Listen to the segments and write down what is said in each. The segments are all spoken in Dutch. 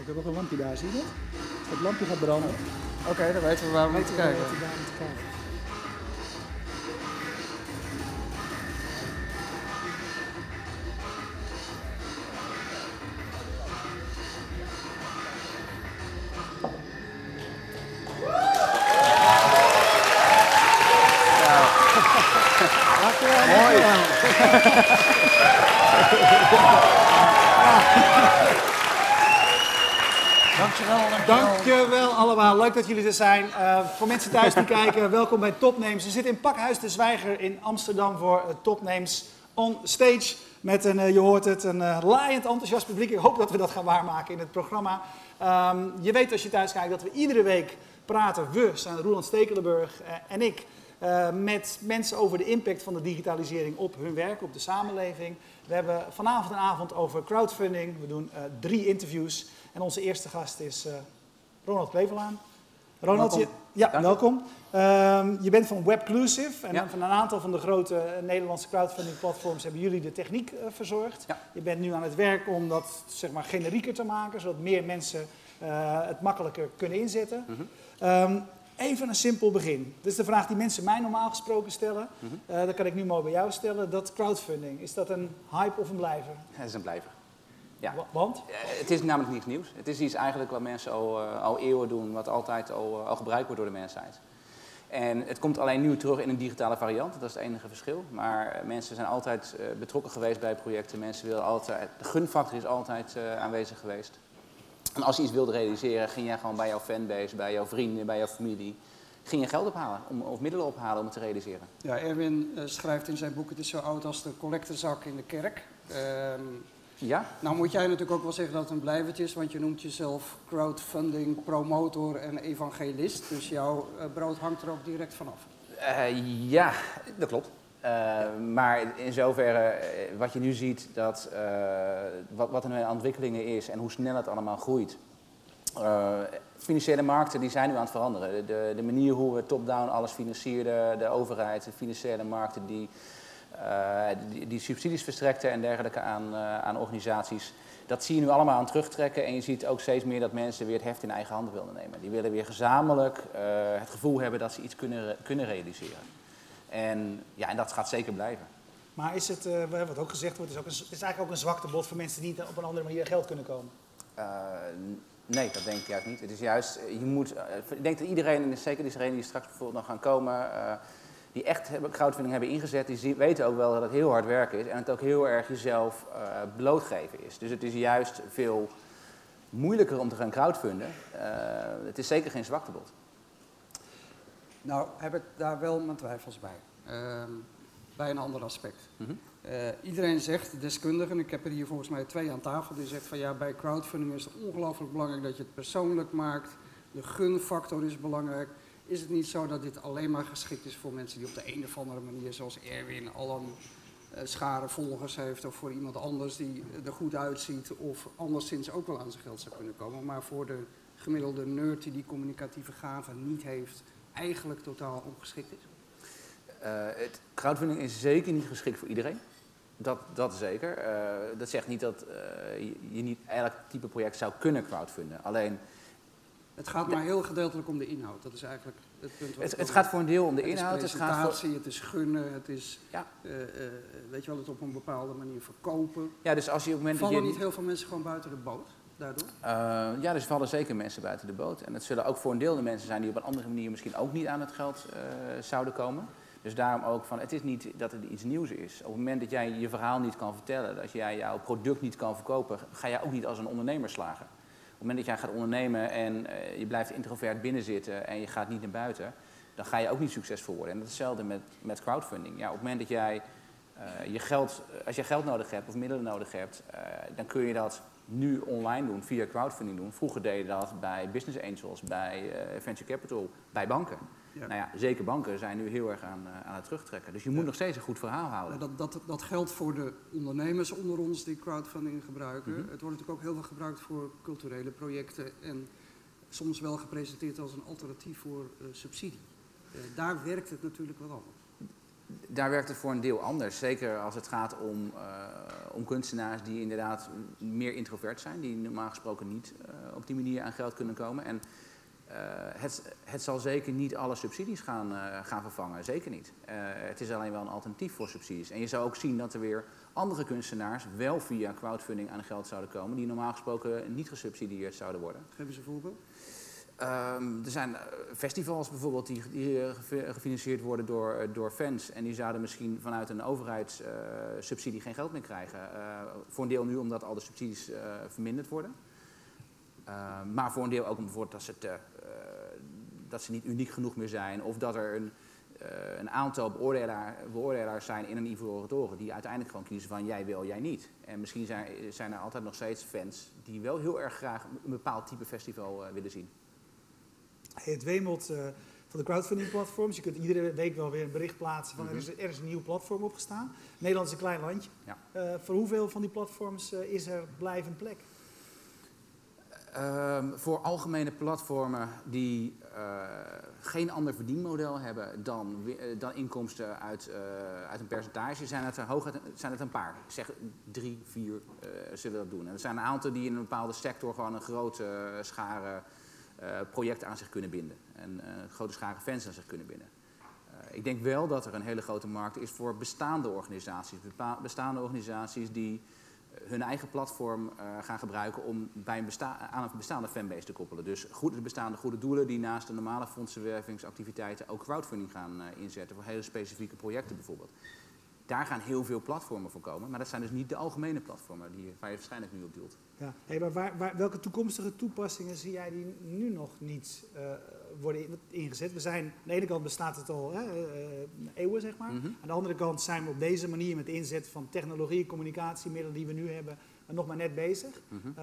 Ik heb ook een lampje daar, zie je dat? Als dat lampje gaat branden, Oké, dan weten we waar we moeten kijken. Dankjewel, allemaal, leuk dat jullie er zijn. Eh, voor mensen thuis die kijken, welkom bij Topnames. We zitten in Pakhuis de Zwijger in Amsterdam voor uh, Topnames on Stage. Met een, eh, je hoort het, een laaiend enthousiast publiek. Ik hoop dat we dat gaan waarmaken in het programma. Ehm, je weet als je thuis kijkt dat we iedere week praten. We zijn Roland Stekelenburg en ik. met mensen over de impact van de digitalisering op hun werk, op de samenleving. We hebben vanavond een avond over crowdfunding. We doen drie interviews. En onze eerste gast is eh, Ronald Klevelaan. Ronald, Welkom. je, ja, Dank welkom. Ehm, je bent van Webclusive en Ja. van een aantal van de grote eh, Nederlandse crowdfunding platforms hebben jullie de techniek eh, verzorgd. Ja. Je bent nu aan het werk om dat zeg maar, generieker te maken, zodat meer mensen het makkelijker kunnen inzetten. Mhm. Ehm, even een simpel begin. Dit is de vraag die mensen mij normaal gesproken stellen. Eh, dat kan ik nu mooi bij jou stellen. Dat crowdfunding, is dat een hype of een blijver? Het is een blijver. Ja. Wa- Want? Eh, Het is namelijk niets nieuws. Het is iets eigenlijk wat mensen al, eh, al eeuwen doen, wat altijd al, eh, al gebruikt wordt door de mensheid. En het komt alleen nu terug in een digitale variant, dat is het enige verschil. Maar mensen zijn altijd eh, betrokken geweest bij projecten. Mensen willen altijd, de gunfactor is altijd eh, aanwezig geweest. En als je iets wilde realiseren, ging jij gewoon bij jouw fanbase, bij jouw vrienden, bij jouw familie, ging je geld ophalen om, of middelen ophalen om het te realiseren. Ja, Erwin eh, schrijft in zijn boek, het is zo oud als de collectezak in de kerk. Ehm, Ja, nou moet jij natuurlijk ook wel zeggen dat het een blijvertje is, want je noemt jezelf crowdfunding promotor en evangelist. Dus jouw eh, brood hangt er ook direct vanaf. Eh, ja, dat klopt. Eh, maar in zoverre, wat je nu ziet, dat, wat, wat er nu aan ontwikkelingen is en hoe snel het allemaal groeit. Financiële markten die zijn nu aan het veranderen. De, de manier hoe we top-down alles financierden, de overheid, de financiële markten die, die, die subsidies verstrekten en dergelijke aan, eh, aan organisaties. Dat zie je nu allemaal aan terugtrekken en je ziet ook steeds meer dat mensen weer het heft in eigen handen willen nemen. Die willen weer gezamenlijk eh, het gevoel hebben dat ze iets kunnen, kunnen realiseren. En, ja, en dat gaat zeker blijven. Maar is het, eh, wat ook gezegd wordt, is, ook een, is eigenlijk ook een zwaktebod voor mensen die niet op een andere manier geld kunnen komen? Eh, nee, dat denk ik juist niet. Het is juist, eh, je moet, eh, ik denk dat iedereen, en zeker diegenen die straks bijvoorbeeld nog gaan komen, eh, die echt crowdfunding hebben ingezet, die weten ook wel dat het heel hard werken is en het ook heel erg jezelf eh, blootgeven is. Dus het is juist veel moeilijker om te gaan crowdfunden. Eh, het is zeker geen zwaktebod. Nou heb ik daar wel mijn twijfels bij. Ehm, bij een ander aspect. Mhm. Eh, iedereen zegt, de deskundigen, ik heb er hier volgens mij twee aan tafel, die zegt van ja, bij crowdfunding is het ongelooflijk belangrijk dat je het persoonlijk maakt. De gunfactor is belangrijk. Is het niet zo dat dit alleen maar geschikt is voor mensen die op de een of andere manier, zoals Erwin, al een eh, schare volgers heeft, of voor iemand anders die er goed uitziet, of anderszins ook wel aan zijn geld zou kunnen komen, maar voor de gemiddelde nerd die die communicatieve gaven niet heeft, eigenlijk totaal ongeschikt is? Eh, het, crowdfunding is zeker niet geschikt voor iedereen. Dat, dat zeker. Eh, dat zegt niet dat je, je niet elk type project zou kunnen crowdfunden. Alleen, Het gaat maar heel gedeeltelijk om de inhoud. Dat is eigenlijk het punt. wat het, het gaat voor een deel om de Het is inhoud. Het gaat voor, het is gunnen, het is Ja. eh, eh, weet je wel, het op een bepaalde manier verkopen. ja, dus als je op het moment dat Vallen je... niet heel veel mensen gewoon buiten de boot daardoor? Eh, ja, dus vallen zeker mensen buiten de boot. En het zullen ook voor een deel de mensen zijn die op een andere manier misschien ook niet aan het geld zouden komen. Dus daarom ook van, het is niet dat het iets nieuws is. Op het moment dat jij je verhaal niet kan vertellen, dat jij jouw product niet kan verkopen, ga jij ook niet als een ondernemer slagen. Op het moment dat jij gaat ondernemen en eh, je blijft introvert binnenzitten en je gaat niet naar buiten, dan ga je ook niet succesvol worden. En dat is hetzelfde met, met crowdfunding. Ja, op het moment dat jij eh, je geld, als je geld nodig hebt of middelen nodig hebt, eh, dan kun je dat nu online doen, via crowdfunding doen. Vroeger deed je dat bij business angels, bij venture capital, bij banken. Ja. Nou ja, zeker banken zijn nu heel erg aan, eh, aan het terugtrekken. Dus je moet nog steeds een goed verhaal houden. Nou, dat, dat, dat geldt voor de ondernemers onder ons die crowdfunding gebruiken. Mhm. Het wordt natuurlijk ook heel veel gebruikt voor culturele projecten en soms wel gepresenteerd als een alternatief voor eh, subsidie. Eh, daar werkt het natuurlijk wel anders. daar werkt het voor een deel anders. Zeker als het gaat om, om kunstenaars die inderdaad meer introvert zijn, die normaal gesproken niet op die manier aan geld kunnen komen. En het, het, zal zeker niet alle subsidies gaan, gaan vervangen, zeker niet. het is alleen wel een alternatief voor subsidies. En je zou ook zien dat er weer andere kunstenaars wel via crowdfunding aan geld zouden komen, die normaal gesproken niet gesubsidieerd zouden worden. Geef eens een voorbeeld. Um, er zijn eh, festivals bijvoorbeeld die, die eh, gefinancierd worden door, eh, door fans. En die zouden misschien vanuit een overheidssubsidie uh, geen geld meer krijgen. Uh, voor een deel nu omdat al de subsidies verminderd worden. Ehm, maar voor een deel ook omdat dat ze, te, dat ze niet uniek genoeg meer zijn. Of dat er een, een aantal beoordelaar, beoordelaars zijn in een ivoren toren. Die uiteindelijk gewoon kiezen van jij wil, jij niet. En misschien zijn, zijn er altijd nog steeds fans die wel heel erg graag een bepaald type festival willen zien. Het wemelt uh, van de crowdfunding platforms. Je kunt iedere week wel weer een bericht plaatsen van er, is, er is een nieuw platform opgestaan. Nederland is een klein landje. Ja. Voor hoeveel van die platforms is er blijvend plek? Um, voor algemene platformen die geen ander verdienmodel hebben dan, dan inkomsten uit, uit een percentage, zijn het, hooguit, zijn het een paar. Ik zeg drie, vier zullen dat doen. En er zijn een aantal die in een bepaalde sector gewoon een grote schare projecten aan zich kunnen binden. En uh, grote schare fans aan zich kunnen binden. Ik denk wel dat er een hele grote markt is voor bestaande organisaties. Bestaande organisaties die hun eigen platform gaan gebruiken om bij een aan een bestaande fanbase te koppelen. Dus goede, bestaande goede doelen die naast de normale fondsenwervingsactiviteiten ook crowdfunding gaan inzetten voor hele specifieke projecten bijvoorbeeld. Daar gaan heel veel platformen voor komen, maar dat zijn dus niet de algemene platformen die, waar je waarschijnlijk nu op doelt. Ja. Hey, maar waar, waar, welke toekomstige toepassingen zie jij die nu nog niet uh, worden ingezet? We zijn, aan de ene kant bestaat het al hè, uh, eeuwen, zeg maar. Mm -hmm. Aan de andere kant zijn we op deze manier met de inzet van technologie, communicatiemiddelen die we nu hebben, nog maar net bezig. Mm -hmm. uh,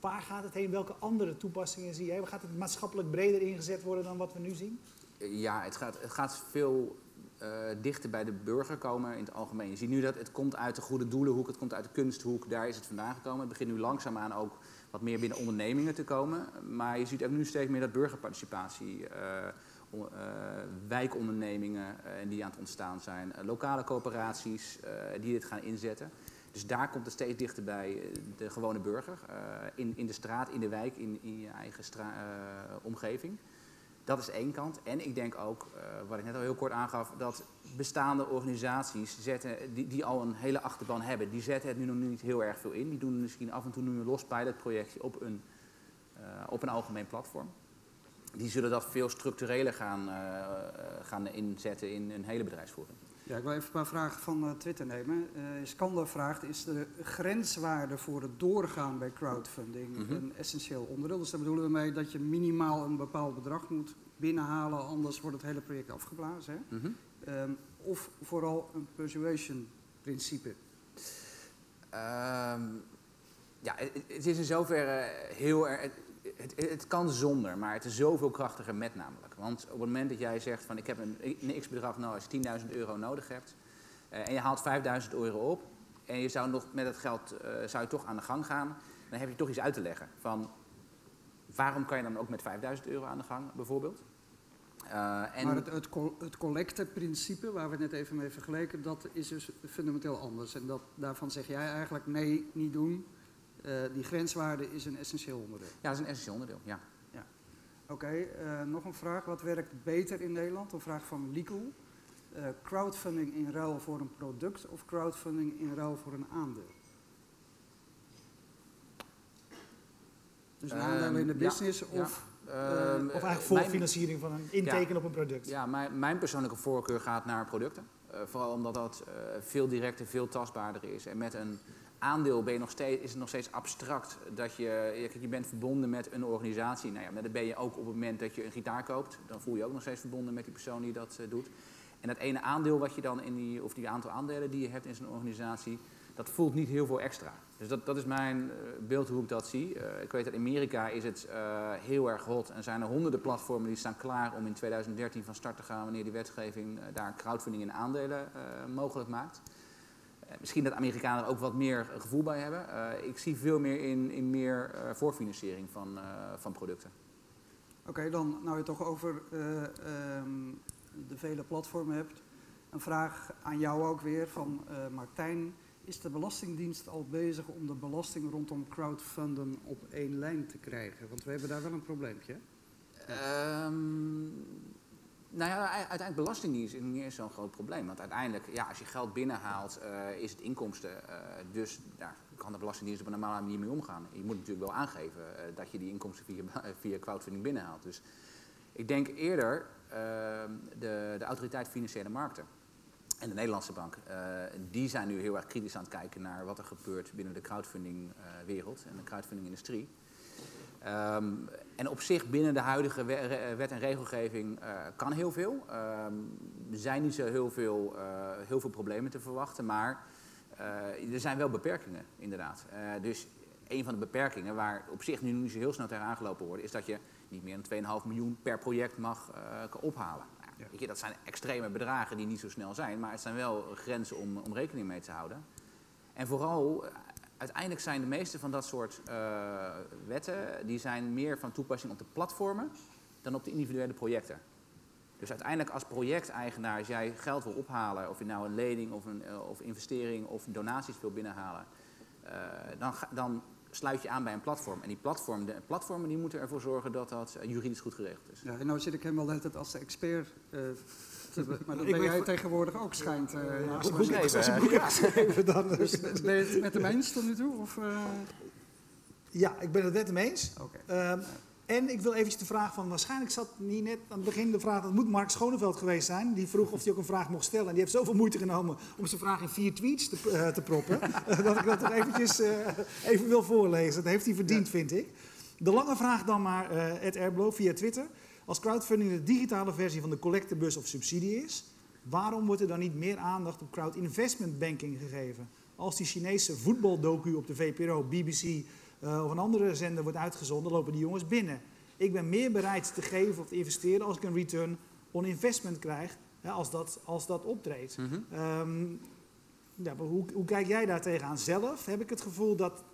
waar gaat het heen? Welke andere toepassingen zie jij? Gaat het maatschappelijk breder ingezet worden dan wat we nu zien? Ja, het gaat, het gaat veel uh, dichter bij de burger komen in het algemeen. Je ziet nu dat het komt uit de goede doelenhoek, het komt uit de kunsthoek, daar is het vandaan gekomen. Het begint nu langzaamaan ook wat meer binnen ondernemingen te komen. Maar je ziet ook nu steeds meer dat burgerparticipatie, uh, uh, wijkondernemingen die aan het ontstaan zijn, lokale coöperaties die dit gaan inzetten. Dus daar komt het steeds dichter bij de gewone burger, in, in de straat, in de wijk, in, in je eigen omgeving. Dat is één kant. En ik denk ook, uh, wat ik net al heel kort aangaf, dat bestaande organisaties zetten, die, die al een hele achterban hebben, die zetten het nu nog niet heel erg veel in. Die doen misschien af en toe nu een los pilotprojectje op een, uh, op een algemeen platform. Die zullen dat veel structureler gaan, uh, gaan inzetten in een hele bedrijfsvoering. Ja, ik wil even een paar vragen van Twitter nemen. Skander vraagt, is de grenswaarde voor het doorgaan bij crowdfunding mm -hmm. een essentieel onderdeel? Dus daar bedoelen we mee dat je minimaal een bepaald bedrag moet binnenhalen, anders wordt het hele project afgeblazen. Hè? Mm -hmm. um, of vooral een persuasion principe? Um, ja, het, het, is in zoverre heel erg. Het, het, kan zonder, maar het is zoveel krachtiger met namelijk. Want op het moment dat jij zegt van ik heb een, een x-bedrag nodig, als je 10.000 euro nodig hebt, uh, en je haalt 5.000 euro op, en je zou nog met het geld uh, zou je toch aan de gang gaan, dan heb je toch iets uit te leggen. Van waarom kan je dan ook met 5000 euro aan de gang, bijvoorbeeld? Uh, en maar het, het, collecteprincipe, waar we net even mee vergeleken, dat is dus fundamenteel anders. En dat, daarvan zeg jij eigenlijk nee, niet doen. Uh, die grenswaarde is een essentieel onderdeel. Ja, dat is een essentieel onderdeel, ja. ja. Oké, okay, uh, nog een vraag. Wat werkt beter in Nederland? Een vraag van Legal. crowdfunding in ruil voor een product of crowdfunding in ruil voor een aandeel? Dus een aandeel in de business ja, of... Ja. Of eigenlijk voorfinanciering van een intekenen op een product. Ja, mijn, mijn, persoonlijke voorkeur gaat naar producten. Uh, vooral omdat dat uh, veel directer, veel tastbaarder is. En met een aandeel ben je nog steeds, is het nog steeds abstract. Dat je, je, bent verbonden met een organisatie. Nou ja, dat ben je ook op het moment dat je een gitaar koopt. Dan voel je ook nog steeds verbonden met die persoon die dat doet. En dat ene aandeel wat je dan in die, of die aantal aandelen die je hebt in zo'n organisatie, dat voelt niet heel veel extra. Dus dat, dat is mijn beeld hoe ik dat zie. Uh, ik weet dat in Amerika is het heel erg hot en zijn er honderden platformen die staan klaar om in 2013 van start te gaan wanneer die wetgeving daar crowdfunding in aandelen mogelijk maakt. Misschien dat Amerikanen er ook wat meer gevoel bij hebben. ik zie veel meer in, in meer voorfinanciering van, van producten. Oké, okay, dan nou je toch over um, de vele platformen hebt. Een vraag aan jou ook weer van eh, Martijn. Is de Belastingdienst al bezig om de belasting rondom crowdfunden op één lijn te krijgen? Want we hebben daar wel een probleempje. Ehm, nou ja, uiteindelijk belastingdienst is niet eens zo'n groot probleem. Want uiteindelijk, ja, als je geld binnenhaalt, eh, is het inkomsten. eh, dus daar kan de belastingdienst op een normale manier mee omgaan. Je moet natuurlijk wel aangeven eh, dat je die inkomsten via, via crowdfunding binnenhaalt. Dus ik denk eerder ehm, de, de autoriteit financiële markten. En de Nederlandse bank, die zijn nu heel erg kritisch aan het kijken naar wat er gebeurt binnen de crowdfunding-wereld en de crowdfunding-industrie. Ehm, en op zich binnen de huidige wet en regelgeving eh, kan heel veel. Ehm, er zijn niet zo heel veel, eh, heel veel problemen te verwachten, maar eh, er zijn wel beperkingen inderdaad. Dus een van de beperkingen waar op zich nu niet zo heel snel tegen aangelopen wordt, is dat je niet meer dan 2,5 miljoen per project mag ophalen. Nou, Ja. weet je, dat zijn extreme bedragen die niet zo snel zijn, maar het zijn wel grenzen om, om rekening mee te houden. En vooral, uiteindelijk zijn de meeste van dat soort eh, wetten, die zijn meer van toepassing op de platformen dan op de individuele projecten. Dus uiteindelijk als projecteigenaar, als jij geld wil ophalen, of je nou een lening of een eh, of investering of donaties wil binnenhalen, eh, dan, dan sluit je aan bij een platform. En die platform, de platformen die moeten ervoor zorgen dat dat juridisch goed geregeld is. Ja, en nou zit ik helemaal tijd als de expert. Maar dat Ik ben jij tegenwoordig ook, schijnt. eh, Ja, maar- boek, boek hebt geschreven, dan... eh, Dus ben je het met hem eens tot nu toe? Of, eh, Ja, ik ben het met hem eens. Ehm, en ik wil eventjes de vraag van, waarschijnlijk zat niet net aan het begin de vraag, dat moet Mark Schoneveld geweest zijn, die vroeg of hij ook een vraag mocht stellen. En die heeft zoveel moeite genomen om zijn vraag in vier tweets te, eh, te proppen, eh, dat ik dat toch eventjes eh, even wil voorlezen. Dat heeft hij verdiend, vind ik. De lange vraag dan maar, eh Ed Erblo, via Twitter. Als crowdfunding de digitale versie van de collectebus of subsidie is, waarom wordt er dan niet meer aandacht op crowd investment banking gegeven? Als die Chinese voetbaldocu op de VPRO, BBC eh, of een andere zender wordt uitgezonden, lopen die jongens binnen. Ik ben meer bereid te geven of te investeren als ik een return on investment krijg, hè, als, dat, als dat optreedt. Mhm. Ehm, ja, hoe, hoe kijk jij daar tegenaan zelf? Heb ik het gevoel dat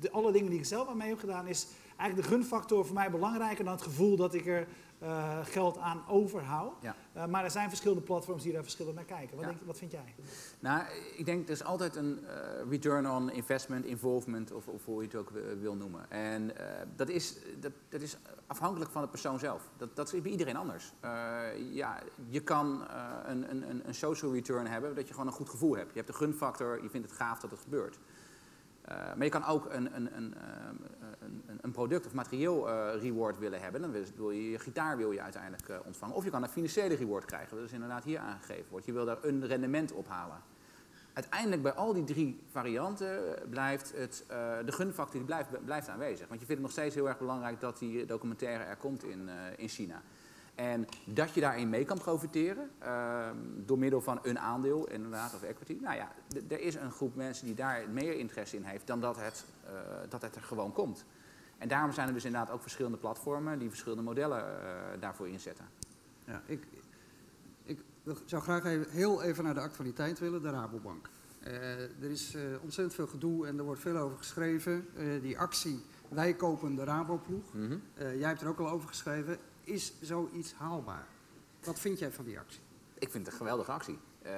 de, alle dingen die ik zelf aan mee heb gedaan, is eigenlijk de gunfactor voor mij belangrijker dan het gevoel dat ik er eh, geld aan overhoud. Ja. Eh, maar er zijn verschillende platforms die daar verschillend naar kijken. Wat, Ja. denk, wat vind jij? Nou, ik denk er is altijd een eh, return on investment, involvement of, of hoe je het ook wi- wil noemen. En dat, is, dat, dat is afhankelijk van de persoon zelf. Dat, dat is bij iedereen anders. Ja, je kan een, een, een- een social return hebben dat je gewoon een goed gevoel hebt. Je hebt de gunfactor, je vindt het gaaf dat het gebeurt. Eh, maar je kan ook een, een, een, ehm, een, product of materieel eh, reward willen hebben. Dan wil je je gitaar wil je uiteindelijk eh, ontvangen. Of je kan een financiële reward krijgen. Dat is inderdaad hier aangegeven wordt. Je wil daar een rendement ophalen. Uiteindelijk bij al die drie varianten blijft het, eh, de gunfactor die blijft, blijft aanwezig. Want je vindt het nog steeds heel erg belangrijk dat die documentaire er komt in, eh, in China. En dat je daarin mee kan profiteren ehm, door middel van een aandeel, inderdaad, of equity. Nou ja, er is een groep mensen die daar meer interesse in heeft dan dat het, eh, dat het er gewoon komt. En daarom zijn er dus inderdaad ook verschillende platformen die verschillende modellen eh, daarvoor inzetten. Ja, ik, ik zou graag even, heel even naar de actualiteit willen, de Rabobank. Eh, er is ontzettend veel gedoe en er wordt veel over geschreven. Die actie Wij kopen de Raboploeg, eh, jij hebt er ook al over geschreven. Is zoiets haalbaar? Wat vind jij van die actie? Ik vind het een geweldige actie. Eh,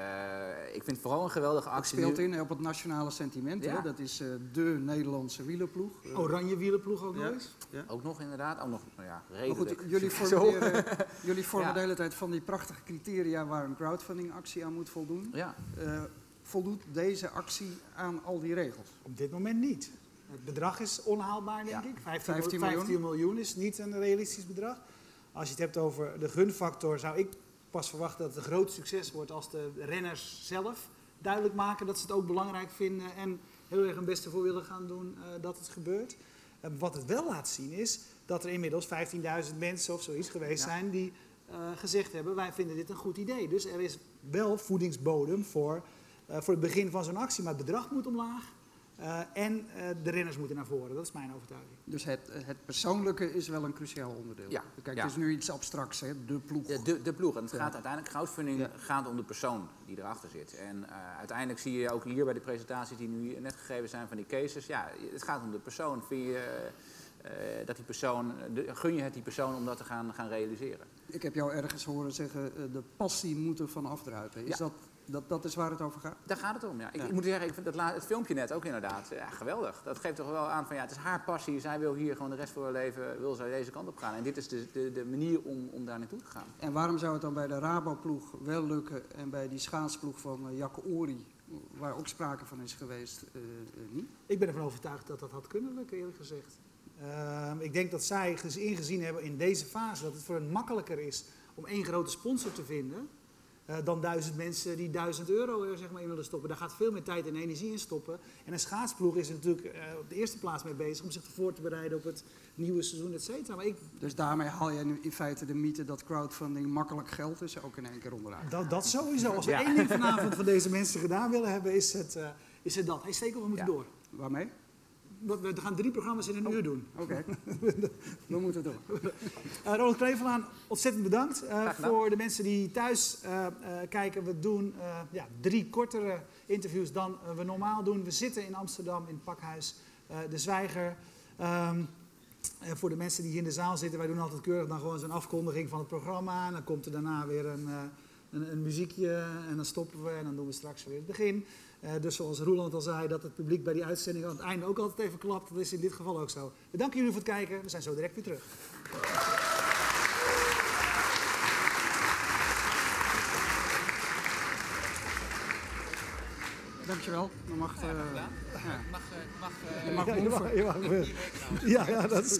ik vind het vooral een geweldige Het actie. speelt nu- in op het nationale sentiment. Ja. Hè? Dat is eh, de Nederlandse wielerploeg. Eh, Oranje wielenploeg ook Ja. nog eens? Ook nog inderdaad, ook nog, nou ja, Maar redelijk. goed, jullie formuleren, jullie vormen Ja. de hele tijd van die prachtige criteria waar een crowdfunding-actie aan moet voldoen. Ja, Eh, voldoet deze actie aan al die regels? Op dit moment niet. Het bedrag is onhaalbaar, denk Ja. ik. 15, 15 miljoen. miljoen. miljoen is niet een realistisch bedrag. Als je het hebt over de gunfactor, zou ik pas verwachten dat het een groot succes wordt als de renners zelf duidelijk maken dat ze het ook belangrijk vinden en heel erg hun beste voor willen gaan doen eh, dat het gebeurt. Eh, wat het wel laat zien is dat er inmiddels 15.000 mensen of zoiets geweest Ja. zijn die eh, gezegd hebben: wij vinden dit een goed idee. Dus er is wel voedingsbodem voor, voor het begin van zo'n actie, maar het bedrag moet omlaag. Eh, en eh, de renners moeten naar voren. Dat is mijn overtuiging. Dus het, het persoonlijke is wel een cruciaal onderdeel. Ja, Kijk, ja. het is nu iets abstracts, hè? de ploeg. Ja, de, de ploeg. En het Ja. gaat uiteindelijk, crowdfunding Ja. gaat om de persoon die erachter zit. En eh, uiteindelijk zie je ook hier bij de presentaties die nu net gegeven zijn van die cases. Ja, het gaat om de persoon. Vind je, eh, dat die persoon, de, gun je het die persoon om dat te gaan, gaan realiseren. Ik heb jou ergens horen zeggen, eh, de passie moet er van afdruipen. Is Ja. dat, dat, dat is waar het over gaat? Daar gaat het om, ja. Ik, Ja. ik moet zeggen, ik vind dat la- het filmpje net ook inderdaad, ja, geweldig. Dat geeft toch wel aan van, ja, het is haar passie. Zij wil hier gewoon de rest van haar leven, wil zij deze kant op gaan. En dit is de, de, de manier om, om daar naartoe te gaan. En waarom zou het dan bij de Rabo-ploeg wel lukken en bij die schaatsploeg van uh, Jacke Ori, waar ook sprake van is geweest, eh, eh, niet? Ik ben ervan overtuigd dat dat had kunnen lukken, eerlijk gezegd. Ehm, ik denk dat zij gez- ingezien hebben in deze fase dat het voor hen makkelijker is om één grote sponsor te vinden. Eh, dan duizend mensen die duizend euro er zeg maar, in willen stoppen. Daar gaat veel meer tijd en energie in stoppen. En een schaatsploeg is er natuurlijk eh, op de eerste plaats mee bezig om zich voor te bereiden op het nieuwe seizoen, et cetera. Maar ik, Dus daarmee haal jij nu in feite de mythe dat crowdfunding makkelijk geld is, ook in één keer onderuit. dat, dat sowieso. Als we Ja. één ding vanavond van deze mensen gedaan willen hebben, is het, eh, is het dat. Hey, steek op, we moeten Ja. door. Waarmee? We we gaan drie programma's in een uur doen. Oké, we moeten door. Eh Ronald Klevelaan, ontzettend bedankt. Eh, voor de mensen die thuis eh, eh, kijken, we doen ja, drie kortere interviews dan we normaal doen. We zitten in Amsterdam in het pakhuis De Zwijger. Ehm, en voor de mensen die hier in de zaal zitten, wij doen altijd keurig dan gewoon zo'n afkondiging van het programma. En dan komt er daarna weer een, een, een muziekje en dan stoppen we en dan doen we straks weer het begin. Eh, dus zoals Roeland al zei, dat het publiek bij die uitzending aan het einde ook altijd even klapt. Dat is in dit geval ook zo. We danken jullie voor het kijken. We zijn zo direct weer terug. Dankjewel. Dan mag, eh, ja. Mag, mag, je mag Ja, je moven. mag- je mag- ja, ja, dat is...